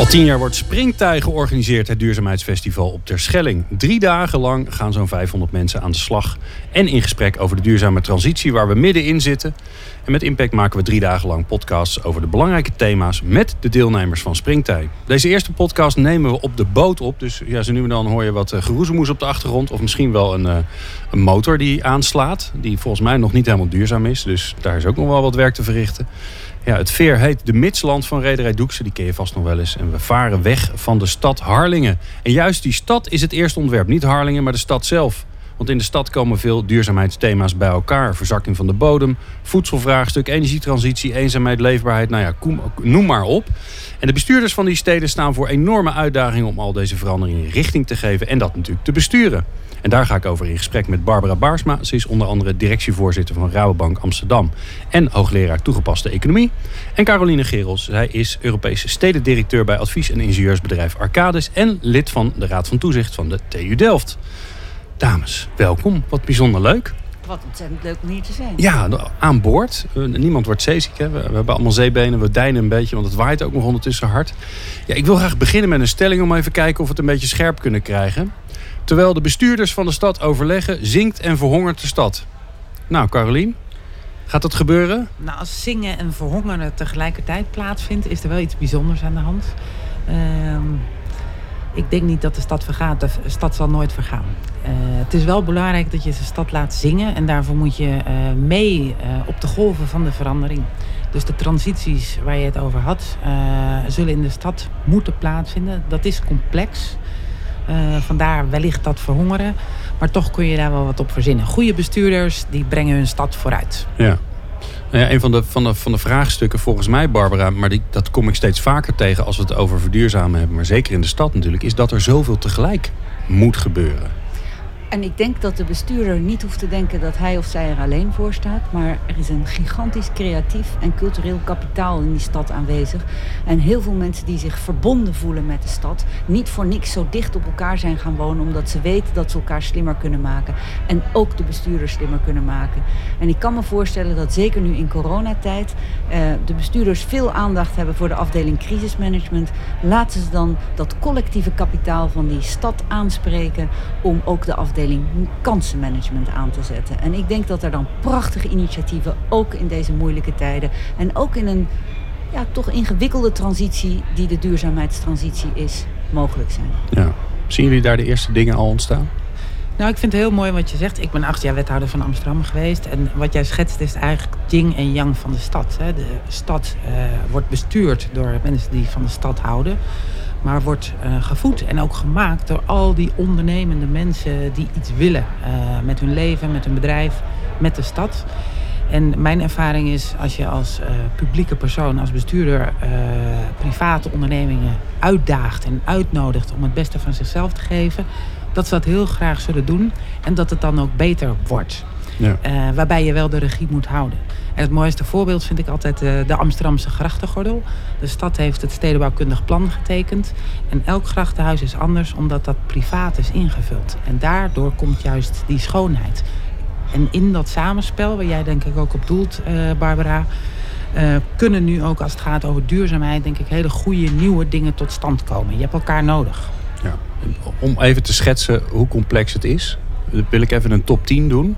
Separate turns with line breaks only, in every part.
Al tien jaar wordt Springtij georganiseerd, het duurzaamheidsfestival op Terschelling. Drie dagen lang gaan zo'n 500 mensen aan de slag. En in gesprek over de duurzame transitie waar we middenin zitten. Met Impact maken we drie dagen lang podcasts over de belangrijke thema's met de deelnemers van Springtij. Deze eerste podcast nemen we op de boot op. Dus ja, zo nu en dan hoor je wat eh, geroezemoes op de achtergrond. Of misschien wel een, eh, een motor die aanslaat. Die volgens mij nog niet helemaal duurzaam is. Dus daar is ook nog wel wat werk te verrichten. Ja, het veer heet de Midsland van Rederij Doekse. Die ken je vast nog wel eens. En we varen weg van de stad Harlingen. En juist die stad is het eerste ontwerp. Niet Harlingen, maar de stad zelf. Want in de stad komen veel duurzaamheidsthema's bij elkaar. Verzakking van de bodem, voedselvraagstuk, energietransitie, eenzaamheid, leefbaarheid. Nou ja, noem maar op. En de bestuurders van die steden staan voor enorme uitdagingen om al deze veranderingen richting te geven. En dat natuurlijk te besturen. En daar ga ik over in gesprek met Barbara Baarsma. Ze is onder andere directievoorzitter van Rabobank Amsterdam en hoogleraar toegepaste economie. En Caroline Gerels, zij is Europese stedendirecteur bij advies- en ingenieursbedrijf Arcadis en lid van de Raad van Toezicht van de TU Delft. Dames, welkom. Wat bijzonder leuk.
Wat ontzettend leuk om hier te zijn.
Ja, aan boord. Eh, niemand wordt zeeziek. Hè? We, we hebben allemaal zeebenen. We deinen een beetje, want het waait ook nog ondertussen hard. Ja, ik wil graag beginnen met een stelling om even kijken of we het een beetje scherp kunnen krijgen. Terwijl de bestuurders van de stad overleggen, zinkt en verhongert de stad. Nou, Carolien, gaat dat gebeuren?
Nou, als zingen en verhongeren tegelijkertijd plaatsvindt, is er wel iets bijzonders aan de hand. Ehm, ik denk niet dat de stad vergaat. De stad zal nooit vergaan. Uh, het is wel belangrijk dat je de stad laat zingen. En daarvoor moet je uh, mee uh, op de golven van de verandering. Dus de transities waar je het over had, zullen in de stad moeten plaatsvinden. Dat is complex. Vandaar wellicht dat verhongeren. Maar toch kun je daar wel wat op verzinnen. Goede bestuurders die brengen hun stad vooruit.
Ja. Ja, een van de, van, de, van de vraagstukken volgens mij, Barbara, maar die, dat kom ik steeds vaker tegen als we het over verduurzamen hebben, maar zeker in de stad natuurlijk, is dat er zoveel tegelijk moet gebeuren.
En ik denk dat de bestuurder niet hoeft te denken dat hij of zij er alleen voor staat. Maar er is een gigantisch creatief en cultureel kapitaal in die stad aanwezig. En heel veel mensen die zich verbonden voelen met de stad. Niet voor niks zo dicht op elkaar zijn gaan wonen. Omdat ze weten dat ze elkaar slimmer kunnen maken. En ook de bestuurders slimmer kunnen maken. En ik kan me voorstellen dat zeker nu in coronatijd eh, de bestuurders veel aandacht hebben voor de afdeling crisismanagement. Laten ze dan dat collectieve kapitaal van die stad aanspreken om ook de afdeling kansenmanagement aan te zetten. En ik denk dat er dan prachtige initiatieven, ook in deze moeilijke tijden en ook in een ja, toch ingewikkelde transitie die de duurzaamheidstransitie is, mogelijk zijn.
Ja. Zien jullie daar de eerste dingen al ontstaan?
Nou, ik vind het heel mooi wat je zegt. Ik ben acht jaar wethouder van Amsterdam geweest. En wat jij schetst is eigenlijk yin en yang van de stad. De stad uh, wordt bestuurd door mensen die van de stad houden maar wordt uh, gevoed en ook gemaakt door al die ondernemende mensen die iets willen uh, met hun leven, met hun bedrijf, met de stad. En mijn ervaring is als je als uh, publieke persoon, als bestuurder, private ondernemingen uitdaagt en uitnodigt om het beste van zichzelf te geven, dat ze dat heel graag zullen doen en dat het dan ook beter wordt. Ja. Uh, waarbij je wel de regie moet houden. En het mooiste voorbeeld vind ik altijd uh, de Amsterdamse grachtengordel. De stad heeft het stedenbouwkundig plan getekend. En elk grachtenhuis is anders omdat dat privaat is ingevuld. En daardoor komt juist die schoonheid. En in dat samenspel, waar jij denk ik ook op doelt, uh, Barbara... kunnen nu ook als het gaat over duurzaamheid... denk ik hele goede nieuwe dingen tot stand komen. Je hebt elkaar nodig.
Ja. Om even te schetsen hoe complex het is... wil ik even een top 10 doen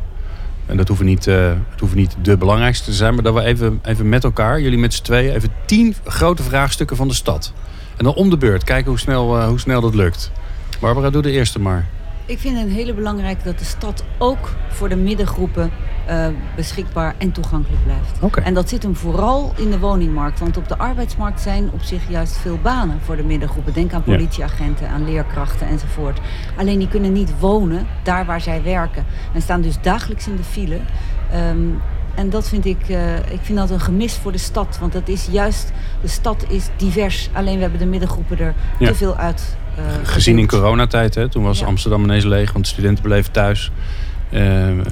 en dat hoeven niet, uh, het hoeven niet de belangrijkste te zijn, maar dat we even, even met elkaar, jullie met z'n tweeën, even tien grote vraagstukken van de stad. En dan om de beurt, kijken hoe snel, uh, hoe snel dat lukt. Barbara, doe de eerste maar.
Ik vind het hele belangrijk dat de stad ook voor de middengroepen uh, beschikbaar en toegankelijk blijft.
Okay.
En dat zit hem vooral in de woningmarkt. Want op de arbeidsmarkt zijn op zich juist veel banen voor de middengroepen. Denk aan politieagenten, aan leerkrachten enzovoort. Alleen die kunnen niet wonen daar waar zij werken. En staan dus dagelijks in de file. Um, en dat vind ik, uh, ik vind dat een gemis voor de stad. Want dat is juist, de stad is divers. Alleen we hebben de middengroepen er ja. te veel uit.
Gezien in coronatijd, hè? toen was. Amsterdam ineens leeg, want studenten bleven thuis. Eh,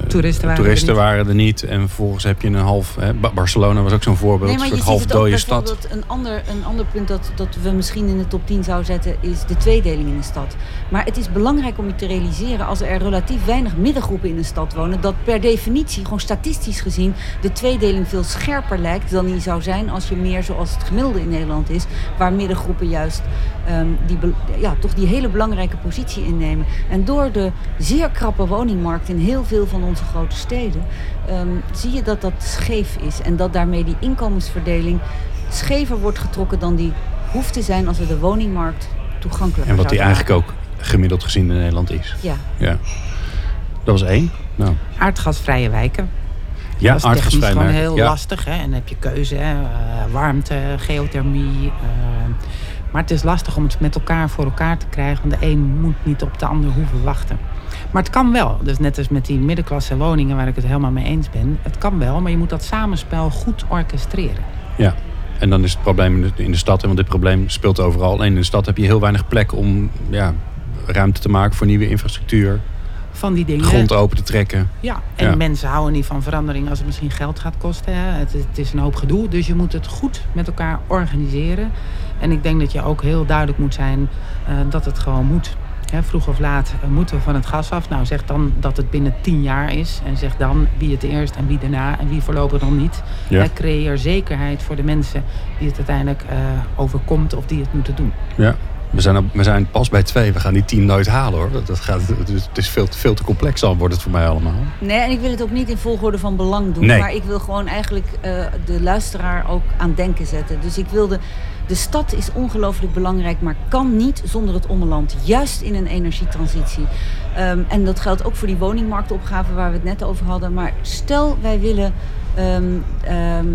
Toeristen waren
toeristen
er niet.
waren er niet. En vervolgens heb je een half... Hè, Ba- Barcelona was ook zo'n voorbeeld.
Nee, maar
een soort half dode stad.
een ander, een ander punt dat, dat we misschien in de top 10 zouden zetten is de tweedeling in de stad. Maar het is belangrijk om je te realiseren als er relatief weinig middengroepen in de stad wonen, dat per definitie, gewoon statistisch gezien, de tweedeling veel scherper lijkt dan die zou zijn als je meer zoals het gemiddelde in Nederland is, waar middengroepen juist ehm, die, ja, toch die hele belangrijke positie innemen. En door de zeer krappe woningmarkt in heel veel van onze grote steden, ehm, zie je dat dat scheef is. En dat daarmee die inkomensverdeling schever wordt getrokken dan die hoeft te zijn als we de woningmarkt toegankelijker
En wat die eigenlijk ook gemiddeld gezien in Nederland is.
Ja.
Ja. Dat was één. Nou,
Aardgasvrije wijken.
ja,
dat is gewoon heel
ja.
lastig. Hè? En dan heb je keuze, hè? eh, warmte, geothermie. eh, maar het is lastig om het met elkaar voor elkaar te krijgen. Want de een moet niet op de ander hoeven wachten. Maar het kan wel. Dus net als met die middenklasse woningen waar ik het helemaal mee eens ben. Het kan wel, maar je moet dat samenspel goed orchestreren.
Ja. En dan is het probleem in de, in de stad, want dit probleem speelt overal. Alleen in de stad heb je heel weinig plek om ja, ruimte te maken voor nieuwe infrastructuur.
Van die dingen.
Grond open te trekken.
Ja, en
Ja.
mensen houden niet van verandering als het misschien geld gaat kosten. Hè. Het, is- het is een hoop gedoe, dus je moet het goed met elkaar organiseren. En ik denk dat je ook heel duidelijk moet zijn eh, dat het gewoon moet. Hè, vroeg of laat eh, moeten we van het gas af. Nou, zeg dan dat het binnen tien jaar is. En zeg dan wie het eerst en wie daarna en wie voorlopig nog niet.
Ja.
Creëer zekerheid voor de mensen die het uiteindelijk eh, overkomt of die het moeten doen.
Ja. We zijn, op- we zijn pas bij twee. We gaan die tien nooit halen hoor. Dat, dat gaat, het is, het is veel, te- veel te complex al wordt het voor mij allemaal.
Nee, en ik wil het ook niet in volgorde van belang doen.
Nee.
Maar ik wil gewoon eigenlijk eh, de luisteraar ook aan denken zetten. Dus ik wilde. De stad is ongelooflijk belangrijk, maar kan niet zonder het ommeland. Juist in een energietransitie. Ehm, en dat geldt ook voor die woningmarktopgave waar we het net over hadden. Maar stel wij willen ehm, ehm,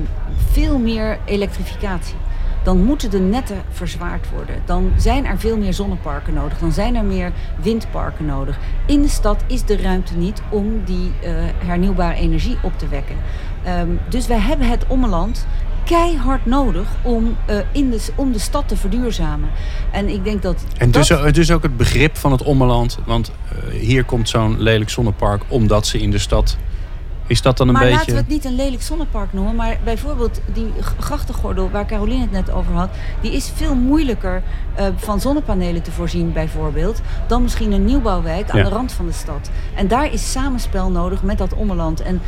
veel meer elektrificatie. Dan moeten de netten verzwaard worden. Dan zijn er veel meer zonneparken nodig. Dan zijn er meer windparken nodig. In de stad is de ruimte niet om die eh, hernieuwbare energie op te wekken. Dus wij hebben het ommeland keihard nodig om, eh, in de, om de stad te verduurzamen. En ik denk dat.
En dus,
dat,
dus ook het begrip van het ommeland. Want eh, hier komt zo'n lelijk zonnepark omdat ze in de stad... Is dat dan een
maar
beetje...
laten we het niet een lelijk zonnepark noemen. Maar bijvoorbeeld die grachtengordel waar Caroline het net over had. Die is veel moeilijker eh, van zonnepanelen te voorzien bijvoorbeeld. Dan misschien een nieuwbouwwijk aan
Ja.
de rand van de stad. En daar is samenspel nodig met dat ommeland. En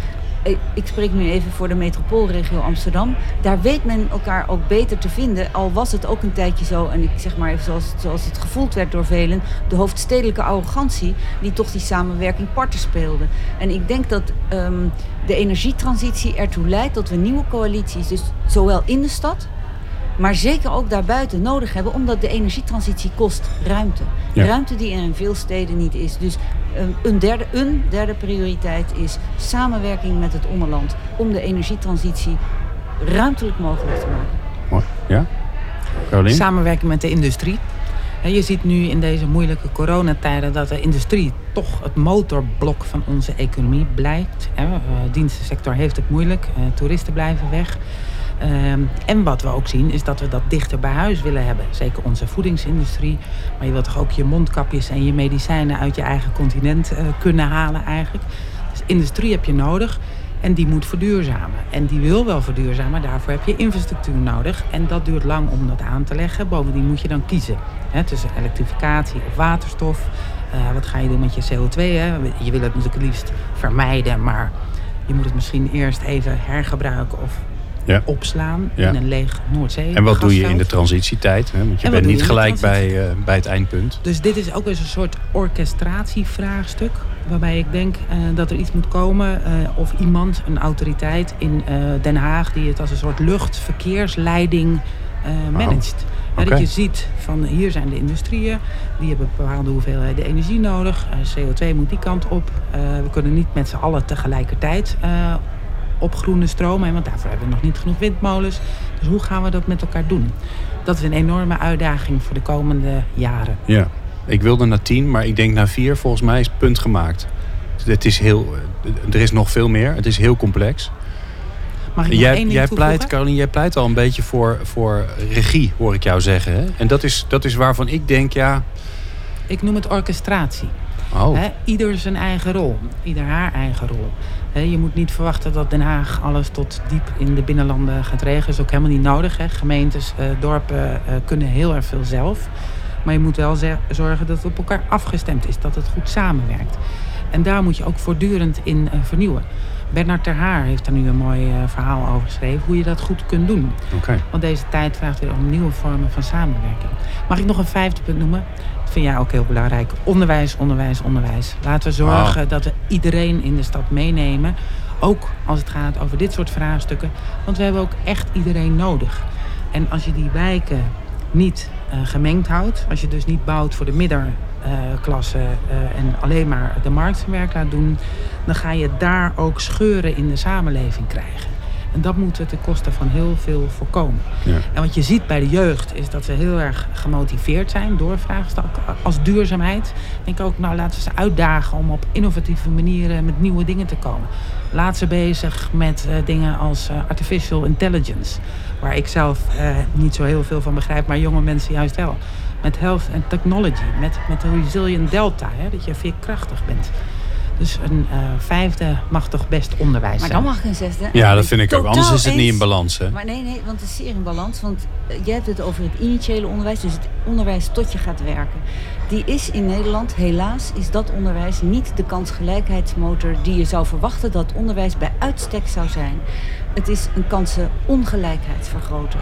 ik spreek nu even voor de metropoolregio Amsterdam. Daar weet men elkaar ook beter te vinden. Al was het ook een tijdje zo. En ik zeg maar even zoals, zoals het gevoeld werd door velen. De hoofdstedelijke arrogantie. Die toch die samenwerking parten speelde. En ik denk dat ehm, de energietransitie ertoe leidt dat we nieuwe coalities. Dus zowel in de stad. Maar zeker ook daarbuiten nodig hebben, omdat de energietransitie kost ruimte.
Ja.
Ruimte die er in veel steden niet is. Dus um, een, derde, een derde prioriteit is samenwerking met het ommeland om de energietransitie ruimtelijk mogelijk te maken.
Mooi. Ja? Caroline?
Samenwerking met de industrie. Je ziet nu in deze moeilijke coronatijden dat de industrie toch het motorblok van onze economie blijkt. hè. Eh, De dienstensector heeft het moeilijk, eh, toeristen blijven weg. Ehm, en wat we ook zien is dat we dat dichter bij huis willen hebben. Zeker onze voedingsindustrie. Maar je wilt toch ook je mondkapjes en je medicijnen uit je eigen continent eh, kunnen halen eigenlijk. Dus industrie heb je nodig. En die moet verduurzamen. En die wil wel verduurzamen, daarvoor heb je infrastructuur nodig. En dat duurt lang om dat aan te leggen. Bovendien moet je dan kiezen hè, tussen elektrificatie of waterstof. Eh, wat ga je doen met je CO2? Hè? Je wil het natuurlijk liefst vermijden, maar je moet het misschien eerst even hergebruiken of
Ja.
opslaan
Ja.
in een leeg Noordzee.
En wat doe je in de transitietijd? Hè? Want je bent niet
je
gelijk bij, eh, bij het eindpunt.
Dus dit is ook eens een soort orchestratievraagstuk. Waarbij ik denk eh, dat er iets moet komen. eh, of iemand, een autoriteit in Den Haag. die het als een soort luchtverkeersleiding managt.
Oké.
Dat je ziet van hier zijn de industrieën. Die hebben bepaalde hoeveelheden energie nodig. Eh, CO2 moet die kant op. We kunnen niet met z'n allen tegelijkertijd. eh, op groene stroom, hè, want daarvoor hebben we nog niet genoeg windmolens. Dus hoe gaan we dat met elkaar doen? Dat is een enorme uitdaging voor de komende jaren.
Ja. Ik wilde naar tien, maar ik denk naar vier. Volgens mij is het punt gemaakt. Het is heel, eh, er is nog veel meer. Het is heel complex.
Mag ik nog
Jij,
één
jij pleit, Caroline, jij pleit al een beetje voor, voor regie, hoor ik jou zeggen. Hè? En dat is, dat is waarvan ik denk, ja,
Ik noem het orchestratie.
Oh.
Ieder zijn eigen rol, ieder haar eigen rol. Je moet niet verwachten dat Den Haag alles tot diep in de binnenlanden gaat regelen. Dat is ook helemaal niet nodig. Gemeentes, eh, dorpen eh, kunnen heel erg veel zelf. Maar je moet wel zorgen dat het op elkaar afgestemd is, dat het goed samenwerkt. En daar moet je ook voortdurend in eh, vernieuwen. Bernard Ter Haar heeft daar nu een mooi verhaal over geschreven, hoe je dat goed kunt doen. Want deze tijd vraagt weer om nieuwe vormen van samenwerking. Mag ik nog een vijfde punt noemen? Vind jij ook heel belangrijk. Onderwijs, onderwijs, onderwijs. Laten we zorgen dat we iedereen in de stad meenemen. Ook als het gaat over dit soort vraagstukken. Want we hebben ook echt iedereen nodig. En als je die wijken niet eh, gemengd houdt, als je dus niet bouwt voor de middenklasse eh, en alleen maar de markt zijn werk laat doen, dan ga je daar ook scheuren in de samenleving krijgen. En dat moeten we ten koste van heel veel voorkomen.
Ja.
En wat je ziet bij de jeugd is dat ze heel erg gemotiveerd zijn door vraagstukken als duurzaamheid. Denk ook, nou laten we ze uitdagen om op innovatieve manieren met nieuwe dingen te komen. Laat ze bezig met eh, dingen als eh, artificial intelligence. Waar ik zelf eh, niet zo heel veel van begrijp, maar jonge mensen juist wel. Met health and technology, met, met de resilient delta, hè, dat je veerkrachtig bent. Dus een eh, vijfde mag toch best onderwijs
Maar
zijn.
dan mag een zesde.
Ja, dat vind ik ook. Anders is het niet in balans, hè?
Maar nee, nee, want het is zeer in balans. Want eh, jij hebt het over het initiële onderwijs, dus het onderwijs tot je gaat werken. Die is in Nederland, helaas, is dat onderwijs niet de kansgelijkheidsmotor die je zou verwachten dat onderwijs bij uitstek zou zijn. Het is een kansenongelijkheidsvergroter.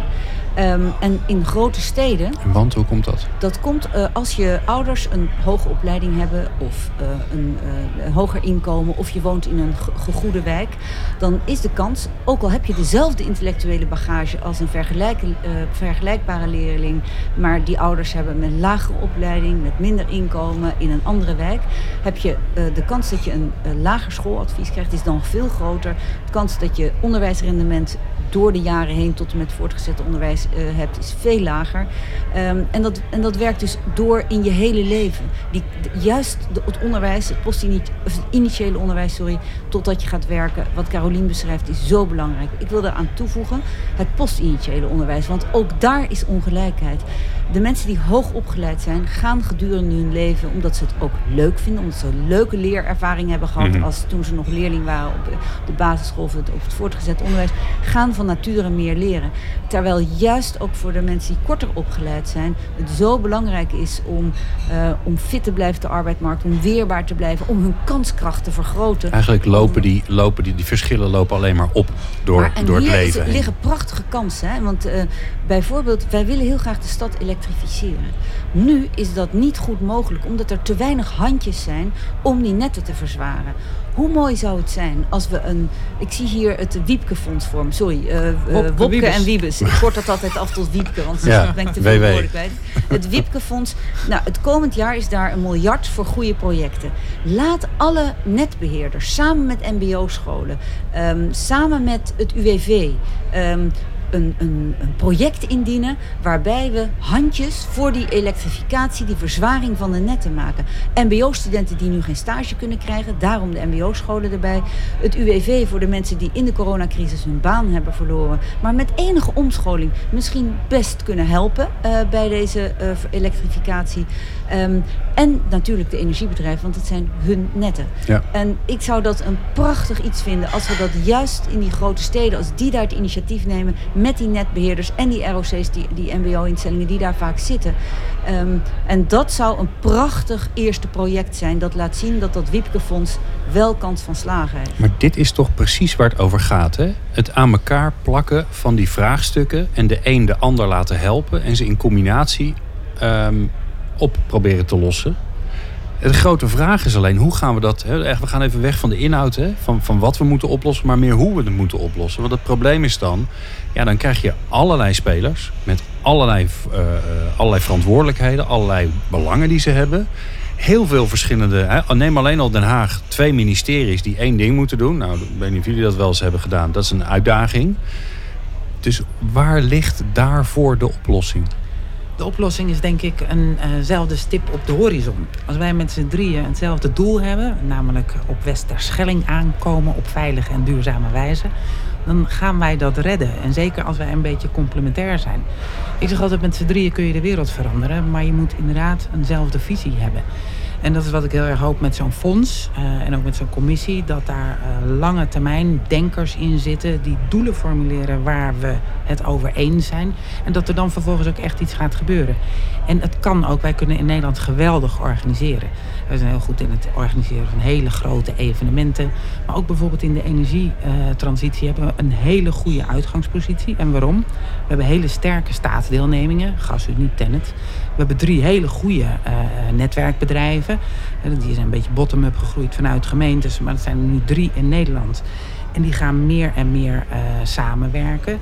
Ehm, en in grote steden
Want hoe komt dat?
dat komt eh, als je ouders een hoge opleiding hebben of eh, een, eh, een hoger inkomen of je woont in een ge- gegoede wijk, dan is de kans, ook al heb je dezelfde intellectuele bagage als een eh, vergelijkbare leerling, maar die ouders hebben met lagere opleiding, met minder inkomen in een andere wijk, heb je de kans dat je een lager schooladvies krijgt, is dan veel groter. De kans dat je onderwijsrendement door de jaren heen tot en met voortgezet onderwijs eh, hebt, is veel lager. Ehm, en, dat, en dat werkt dus door in je hele leven. Die, de- juist de- het onderwijs, het, postini- of het initiële onderwijs, sorry, totdat je gaat werken, wat Carolien beschrijft, is zo belangrijk. Ik wil daaraan toevoegen het postinitiële onderwijs, want ook daar is ongelijkheid. De mensen die hoog opgeleid zijn, gaan gedurende hun leven, omdat ze het ook leuk vinden, omdat ze een leuke leerervaring hebben gehad
Mhm.
als toen ze nog leerling waren op de- basisschool of het, of het voortgezet onderwijs, gaan van nature meer leren. Terwijl juist ook voor de mensen die korter opgeleid zijn, het zo belangrijk is om, eh, om fit te blijven op de arbeidsmarkt, om weerbaar te blijven, om hun kanskracht te vergroten.
Eigenlijk lopen die, lopen die, die verschillen lopen alleen maar op door,
Maar-
door het leven heen.
liggen prachtige kansen. Hè? Want eh, bijvoorbeeld, wij willen heel graag de stad elektrificeren. Nu is dat niet goed mogelijk, omdat er te weinig handjes zijn om die netten te verzwaren. Hoe mooi zou het zijn als we een... Ik zie hier het Wiepke-fonds vormen. Sorry, eh, eh,
Wopke
en Wiebes. Ik kort dat altijd af tot Wiepke, want
Ja,
dan ben ik te veel woorden kwijt. Het Wiepke-fonds. Nou, het komend jaar is daar een miljard voor goede projecten. Laat alle netbeheerders samen met mbo-scholen, ehm, samen met het UWV... ehm, een, een, een project indienen waarbij we handjes voor die elektrificatie, die verzwaring van de netten maken. MBO-studenten die nu geen stage kunnen krijgen, daarom de MBO-scholen erbij. Het UWV voor de mensen die in de coronacrisis hun baan hebben verloren, maar met enige omscholing misschien best kunnen helpen eh, bij deze eh, elektrificatie. Ehm, en natuurlijk de energiebedrijven, want het zijn hun netten.
Ja.
En ik zou dat een prachtig iets vinden als we dat juist in die grote steden, als die daar het initiatief nemen met die netbeheerders en die ROC's, die, die MBO-instellingen die daar vaak zitten. Ehm, en dat zou een prachtig eerste project zijn dat laat zien dat dat Wiepke-fonds wel kans van slagen heeft.
Maar dit is toch precies waar het over gaat, hè? Het aan elkaar plakken van die vraagstukken en de een de ander laten helpen en ze in combinatie ehm, op proberen te lossen. De grote vraag is alleen, hoe gaan we dat... Hè, we gaan even weg van de inhoud, hè, van, van wat we moeten oplossen... maar meer hoe we het moeten oplossen. Want het probleem is dan... Ja, dan krijg je allerlei spelers met allerlei, eh, eh, allerlei verantwoordelijkheden... allerlei belangen die ze hebben. Heel veel verschillende... Hè, neem alleen al Den Haag, twee ministeries die één ding moeten doen. Nou, ik weet niet of jullie dat wel eens hebben gedaan. Dat is een uitdaging. Dus waar ligt daarvoor de oplossing?
De oplossing is denk ik eenzelfde stip op de horizon. Als wij met z'n drieën hetzelfde doel hebben, namelijk op Westerschelling aankomen op veilige en duurzame wijze, dan gaan wij dat redden. En zeker als wij een beetje complementair zijn. Ik zeg altijd, met z'n drieën kun je de wereld veranderen, maar je moet inderdaad eenzelfde visie hebben. En dat is wat ik heel erg hoop met zo'n fonds uh, en ook met zo'n commissie. Dat daar uh, lange termijn denkers in zitten die doelen formuleren waar we het over eens zijn. En dat er dan vervolgens ook echt iets gaat gebeuren. En het kan ook, wij kunnen in Nederland geweldig organiseren. We zijn heel goed in het organiseren van hele grote evenementen. Maar ook bijvoorbeeld in de energietransitie hebben we een hele goede uitgangspositie. En waarom? We hebben hele sterke staatsdeelnemingen, GasUnie, Tennet. We hebben drie hele goede uh, netwerkbedrijven. Die zijn een beetje bottom-up gegroeid vanuit gemeentes. Maar dat zijn er nu drie in Nederland. En die gaan meer en meer uh, samenwerken.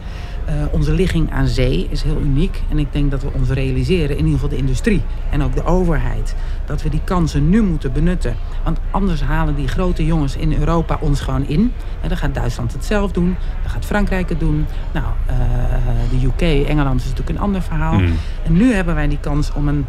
Uh, onze ligging aan zee is heel uniek. En ik denk dat we ons realiseren, in ieder geval de industrie en ook de overheid, dat we die kansen nu moeten benutten. Want anders halen die grote jongens in Europa ons gewoon in. En dan gaat Duitsland het zelf doen, dan gaat Frankrijk het doen. Nou, uh, de UK, Engeland is natuurlijk een ander verhaal. Mm. En nu hebben wij die kans om een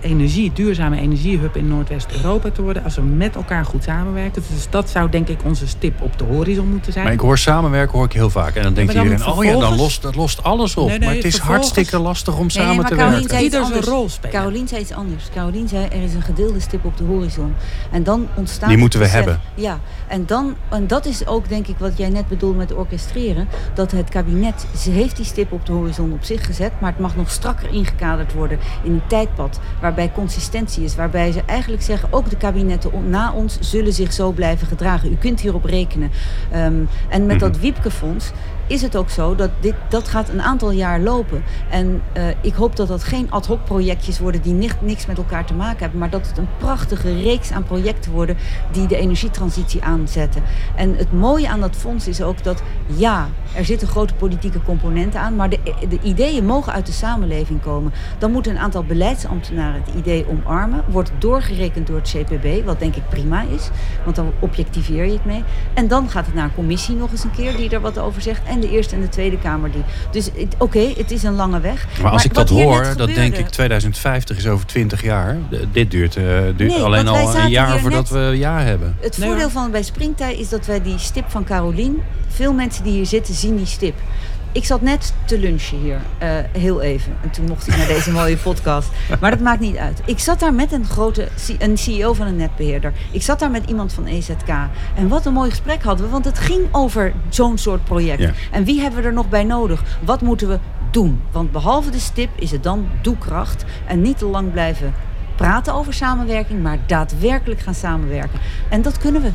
energie, duurzame energiehub in Noordwest-Europa te worden. Als we met elkaar goed samenwerken. Dus dat zou denk ik onze stip op de horizon moeten zijn.
Maar ik hoor samenwerken hoor ik heel vaak. En dan denk je iedereen, oh ja, dan lost, dat lost alles op. Nee, nee, maar het is vervolgens... hartstikke lastig om nee, samen te
Carolien
werken.
Ieder zijn rol spelen. Carolien zei iets anders. Carolien zei, er is een gedeelde stip op de horizon. En dan ontstaat...
Die moeten we hebben.
Ja, en, dan, en dat is ook denk ik wat jij net bedoelt met orchestreren. Dat het kabinet, ze heeft die stip op de horizon op zich gezet. Maar het mag nog strakker ingekaderd worden in een tijdpad. Waarbij consistentie is. Waarbij ze eigenlijk zeggen, ook de kabinetten na ons zullen zich zo blijven gedragen. U kunt hierop rekenen. Um, en met dat Wiepkefonds is het ook zo dat dit, dat gaat een aantal jaar lopen. En uh, ik hoop dat dat geen ad hoc projectjes worden die niks met elkaar te maken hebben. Maar dat het een prachtige reeks aan projecten worden die de energietransitie aanzetten. En het mooie aan dat fonds is ook dat ja, er zitten grote politieke componenten aan. Maar de, de ideeën mogen uit de samenleving komen. Dan moeten een aantal beleidsambtenaren het idee omarmen. Wordt doorgerekend door het CPB, wat denk ik prima is. Want dan objectiveer je het mee. En dan gaat het naar een commissie nog eens een keer die er wat over zegt. En de Eerste en de Tweede Kamer die. Dus oké, okay, het is een lange weg.
Maar als ik dat hoor, dan denk ik 2050 is over 20 jaar. dit duurt, uh, duurt nee, alleen al een jaar voordat we ja hebben.
Het voordeel van bij Springtij is dat wij die stip van Carolien... Veel mensen die hier zitten zien die stip. Ik zat net te lunchen hier, uh, heel even. En toen mocht ik naar deze mooie podcast. Maar dat maakt niet uit. Ik zat daar met een grote een CEO van een netbeheerder. Ik zat daar met iemand van EZK. En wat een mooi gesprek hadden we, want het ging over zo'n soort project. Ja. En wie hebben we er nog bij nodig? Wat moeten we doen? Want behalve de stip is het dan doekracht. En niet te lang blijven praten over samenwerking, maar daadwerkelijk gaan samenwerken. En dat kunnen we.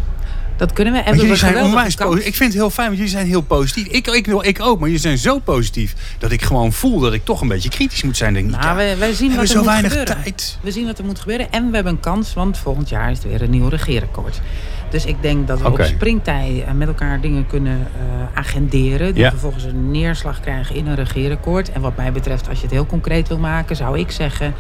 Dat kunnen we.
En jullie zijn onwijs positief. Ik vind het heel fijn, want jullie zijn heel positief. Ik, ik, ik ook, maar jullie zijn zo positief dat ik gewoon voel dat ik toch een beetje kritisch moet zijn. Denk
nou, ja, wij, wij zien wat er zo moet weinig gebeuren. tijd. We zien wat er moet gebeuren en we hebben een kans, want volgend jaar is er weer een nieuw regeerakkoord. Dus ik denk dat we okay. op springtij met elkaar dingen kunnen uh, agenderen. Die ja. vervolgens een neerslag krijgen in een regeerakkoord. En wat mij betreft, als je het heel concreet wil maken, zou ik zeggen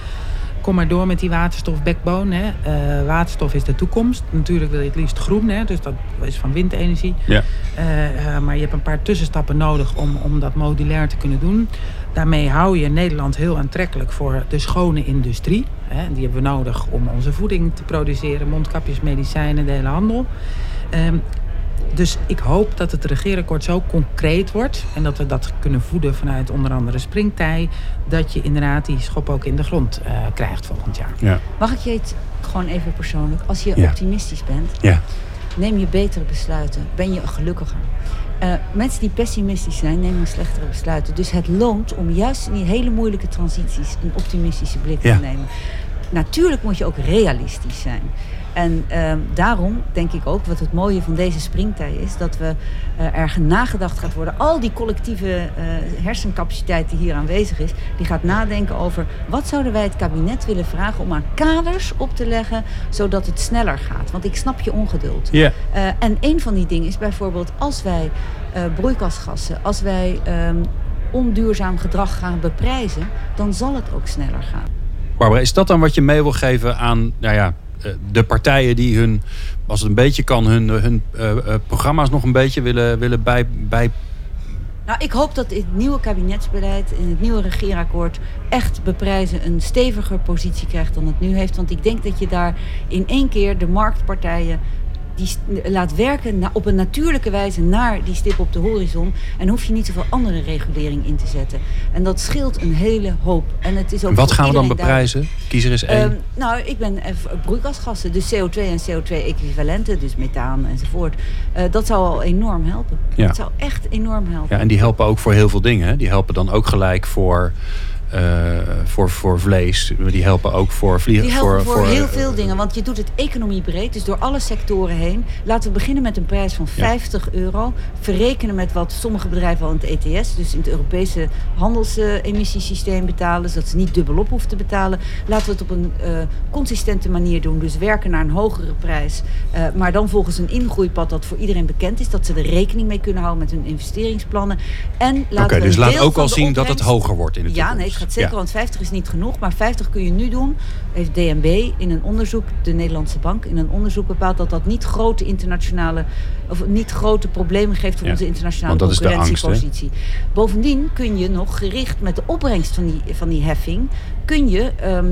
kom maar door met die waterstof-backbone. Uh, waterstof is de toekomst. Natuurlijk wil je het liefst groen, hè, dus dat is van windenergie. Ja. Uh, uh, maar je hebt een paar tussenstappen nodig om, om dat modulair te kunnen doen. Daarmee hou je Nederland heel aantrekkelijk voor de schone industrie. Hè. Die hebben we nodig om onze voeding te produceren, mondkapjes, medicijnen, de hele handel. Um, dus ik hoop dat het regeerakkoord zo concreet wordt. En dat we dat kunnen voeden vanuit onder andere springtij. Dat je inderdaad die schop ook in de grond uh, krijgt volgend jaar. Ja.
Mag ik je het gewoon even persoonlijk? Als je ja. optimistisch bent, ja. neem je betere besluiten. Ben je gelukkiger. Uh, mensen die pessimistisch zijn, nemen slechtere besluiten. Dus het loont om juist in die hele moeilijke transities een optimistische blik te nemen. Natuurlijk moet je ook realistisch zijn. En uh, daarom denk ik ook, wat het mooie van deze springtij is, dat we uh, er nagedacht gaat worden. Al die collectieve uh, hersencapaciteit die hier aanwezig is, die gaat nadenken over wat zouden wij het kabinet willen vragen om aan kaders op te leggen, zodat het sneller gaat. Want ik snap je ongeduld. Yeah. en een van die dingen is bijvoorbeeld als wij broeikasgassen, als wij um, onduurzaam gedrag gaan beprijzen, dan zal het ook sneller gaan.
Barbara, is dat dan wat je mee wil geven aan nou ja, eh, de partijen die hun, als het een beetje kan, hun, hun uh, programma's nog een beetje willen, willen bij, bij
nou, ik hoop dat het nieuwe kabinetsbeleid in het nieuwe regeerakkoord echt beprijzen een steviger positie krijgt dan het nu heeft. Want ik denk dat je daar in één keer de marktpartijen die laat werken op een natuurlijke wijze naar die stip op de horizon. En hoef je niet zoveel andere regulering in te zetten. En dat scheelt een hele hoop. En het is ook
En wat gaan we dan beprijzen? Kies er eens één.
Ehm, nou, ik ben eh, broeikasgassen, dus CO2 en CO2-equivalenten, dus methaan enzovoort. Eh, dat zou al enorm helpen.
Ja.
Dat zou echt enorm helpen.
Ja, en die helpen ook voor heel veel dingen. hè? Die helpen dan ook gelijk voor, voor, voor vlees. Die helpen ook voor vliegen.
Die helpen voor, heel
eh,
veel dingen, want je doet het economiebreed, dus door alle sectoren heen. Laten we beginnen met een prijs van
Ja.
50 euro. Verrekenen met wat sommige bedrijven al in het ETS, dus in het Europese handelsemissiesysteem betalen, zodat ze niet dubbelop hoeven te betalen. Laten we het op een eh, consistente manier doen, dus werken naar een hogere prijs, eh, maar dan volgens een ingroeipad dat voor iedereen bekend is, dat ze er rekening mee kunnen houden met hun investeringsplannen. En laten we
dus laat ook al zien dat het hoger wordt in de
Ja,
toekomst.
nee, het gaat zeker,
Ja.
want 50 is niet genoeg, maar 50 kun je nu doen. Heeft DNB in een onderzoek, de Nederlandse bank, in een onderzoek bepaald dat dat niet grote internationale of niet grote problemen geeft voor
Ja,
onze internationale
want dat is de angst,
concurrentiepositie. Bovendien kun je nog gericht met de opbrengst van die, van die heffing, kun je ehm,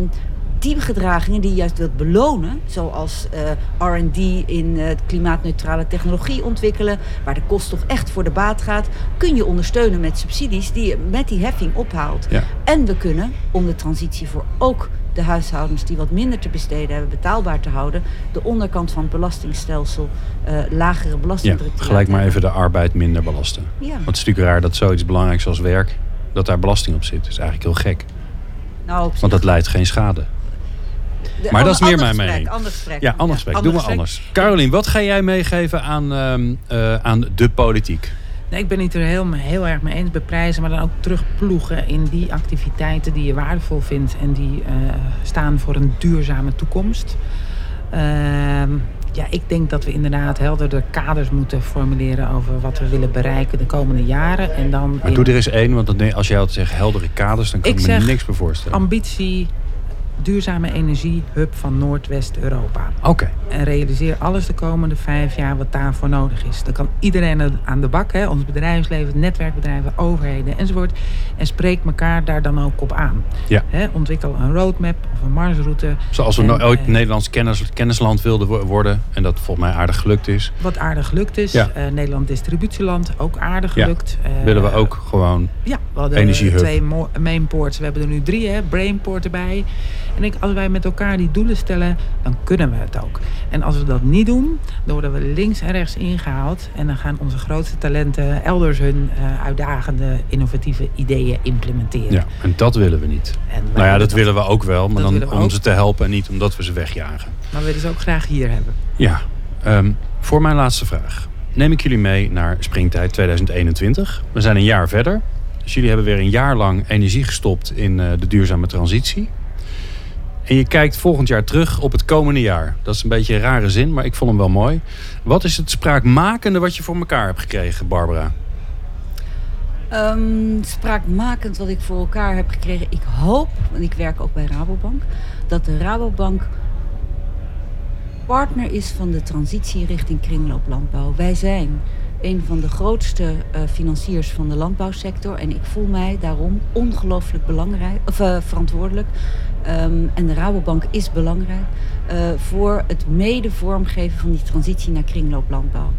die gedragingen die je juist wilt belonen, zoals eh, R&D in eh, klimaatneutrale technologie ontwikkelen, waar de kost toch echt voor de baat gaat, kun je ondersteunen met subsidies die je met die heffing ophaalt.
Ja.
En we kunnen, om de transitie voor ook de huishoudens die wat minder te besteden hebben betaalbaar te houden, de onderkant van het belastingstelsel eh, lagere
Ja,
belastingdruk te
gelijk maar even de arbeid minder belasten.
Ja.
Want het is natuurlijk raar dat zoiets belangrijks als werk, dat daar belasting op zit. Dat is eigenlijk heel gek.
Nou,
Want dat leidt geen schade.
De-
maar dat is meer mijn
gesprek,
mening.
Ander gesprek.
Ja, anders gesprek. Doe
ander
maar
gesprek.
anders. Carolien, wat ga jij meegeven aan, ehm, eh, aan de politiek?
Nee, ik ben het er heel, heel erg mee eens. Beprijzen, maar dan ook terugploegen in die activiteiten die je waardevol vindt en die eh, staan voor een duurzame toekomst. Ehm, ja, ik denk dat we inderdaad helderder kaders moeten formuleren over wat we willen bereiken de komende jaren. En dan
Maar
in
doe er eens één, want als jij altijd zegt heldere kaders, dan kan ik,
Ik
me
zeg
niks meer voorstellen.
ambitie, duurzame energiehub van Noordwest-Europa.
Oké.
En realiseer alles de komende vijf jaar wat daarvoor nodig is. Dan kan iedereen aan de bak, hè, ons bedrijfsleven, netwerkbedrijven, overheden enzovoort. En spreek elkaar daar dan ook op aan.
Ja.
Hè, ontwikkel een roadmap of een marsroute.
Zoals we
En,
no- ooit
eh,
Nederlands kennis, kennisland wilden wo- worden. En dat volgens mij aardig gelukt is.
Wat aardig gelukt is.
Ja.
Eh, Nederland distributieland, ook aardig
Ja.
gelukt. Eh,
willen we ook gewoon...
Ja, we hadden twee mainports. We hebben er nu drie, hè? Brainport erbij. En ik, als wij met elkaar die doelen stellen, dan kunnen we het ook. En als we dat niet doen, dan worden we links en rechts ingehaald. En dan gaan onze grootste talenten elders hun eh, uitdagende, innovatieve ideeën implementeren.
Ja, en dat willen we niet. Nou ja, dat willen we ook wel. Maar dan
we
om ze te helpen en niet omdat we ze wegjagen.
Maar we willen ze ook graag hier hebben.
Ja, ehm, voor mijn laatste vraag. Neem ik jullie mee naar Springtijd 2021. We zijn een jaar verder. Dus jullie hebben weer een jaar lang energie gestopt in eh, de duurzame transitie. En je kijkt volgend jaar terug op het komende jaar. Dat is een beetje een rare zin, maar ik vond hem wel mooi. Wat is het spraakmakende wat je voor elkaar hebt gekregen, Barbara?
Ehm, spraakmakend wat ik voor elkaar heb gekregen. Ik hoop, want ik werk ook bij Rabobank, dat de Rabobank partner is van de transitie richting kringlooplandbouw. Wij zijn een van de grootste eh, financiers van de landbouwsector en ik voel mij daarom ongelooflijk belangrijk, of, eh, verantwoordelijk. Ehm, en de Rabobank is belangrijk eh, voor het mede vormgeven van die transitie naar kringlooplandbouw.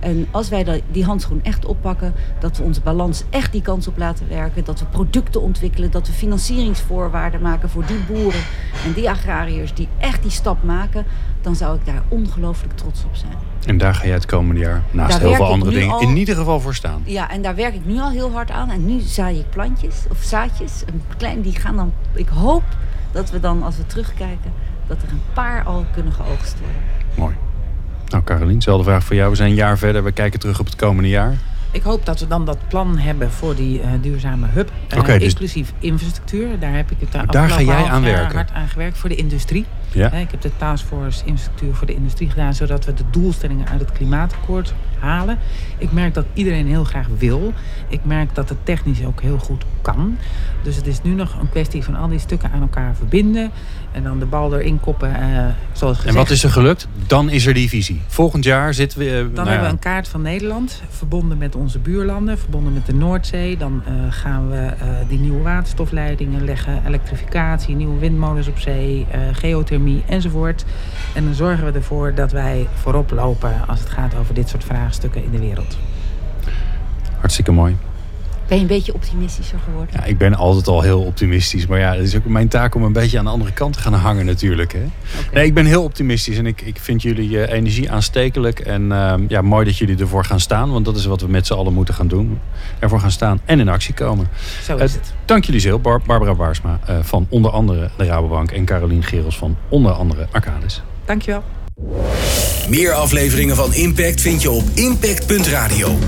En als wij die handschoen echt oppakken, dat we onze balans echt die kans op laten werken, dat we producten ontwikkelen, dat we financieringsvoorwaarden maken voor die boeren en die agrariërs die echt die stap maken, dan zou ik daar ongelooflijk trots op zijn.
En daar ga jij het komende jaar, naast
Daar
heel veel andere dingen,
al-
in ieder geval voor staan.
Ja, en daar werk ik nu al heel hard aan. En nu zaai ik plantjes of zaadjes. Een klein, die gaan dan. Ik hoop dat we dan, als we terugkijken, dat er een paar al kunnen geoogst worden.
Mooi. Nou, Carolien, dezelfde vraag voor jou. We zijn een jaar verder. We kijken terug op het komende jaar.
Ik hoop dat we dan dat plan hebben voor die eh, duurzame hub. Eh,
Oké, dus-
Inclusief infrastructuur. Daar heb ik het
daar
afgelopen
ga jij aan werken?
hard aan gewerkt voor de industrie.
Ja.
Ik heb de taskforce infrastructuur voor de industrie gedaan, zodat we de doelstellingen uit het klimaatakkoord halen. Ik merk dat iedereen heel graag wil. Ik merk dat het technisch ook heel goed kan. Dus het is nu nog een kwestie van al die stukken aan elkaar verbinden. En dan de bal erin koppen, eh, zoals gezegd.
En wat is er gelukt? Dan is er die visie. Volgend jaar zitten we... eh,
Dan
nou
hebben
ja,
we een kaart van Nederland, verbonden met onze buurlanden, verbonden met de Noordzee. Dan uh, gaan we uh, die nieuwe waterstofleidingen leggen, elektrificatie, nieuwe windmolens op zee, uh, geothermie enzovoort. En dan zorgen we ervoor dat wij voorop lopen als het gaat over dit soort vraagstukken in de wereld.
Hartstikke mooi.
Ben je een beetje optimistischer geworden?
Ja, ik ben altijd al heel optimistisch. Maar ja, het is ook mijn taak om een beetje aan de andere kant te gaan hangen natuurlijk. Hè? Okay. Nee, ik ben heel optimistisch en ik, ik vind jullie uh, energie aanstekelijk. En uh, ja, mooi dat jullie ervoor gaan staan. Want dat is wat we met z'n allen moeten gaan doen. Ervoor gaan staan en in actie komen.
Zo is het.
Dank jullie zeer. Bar Barbara Baarsma uh, van onder andere de Rabobank. En Carolien Gerels van onder andere Arcadis.
Dankjewel.
Meer afleveringen van Impact vind je op impact.radio.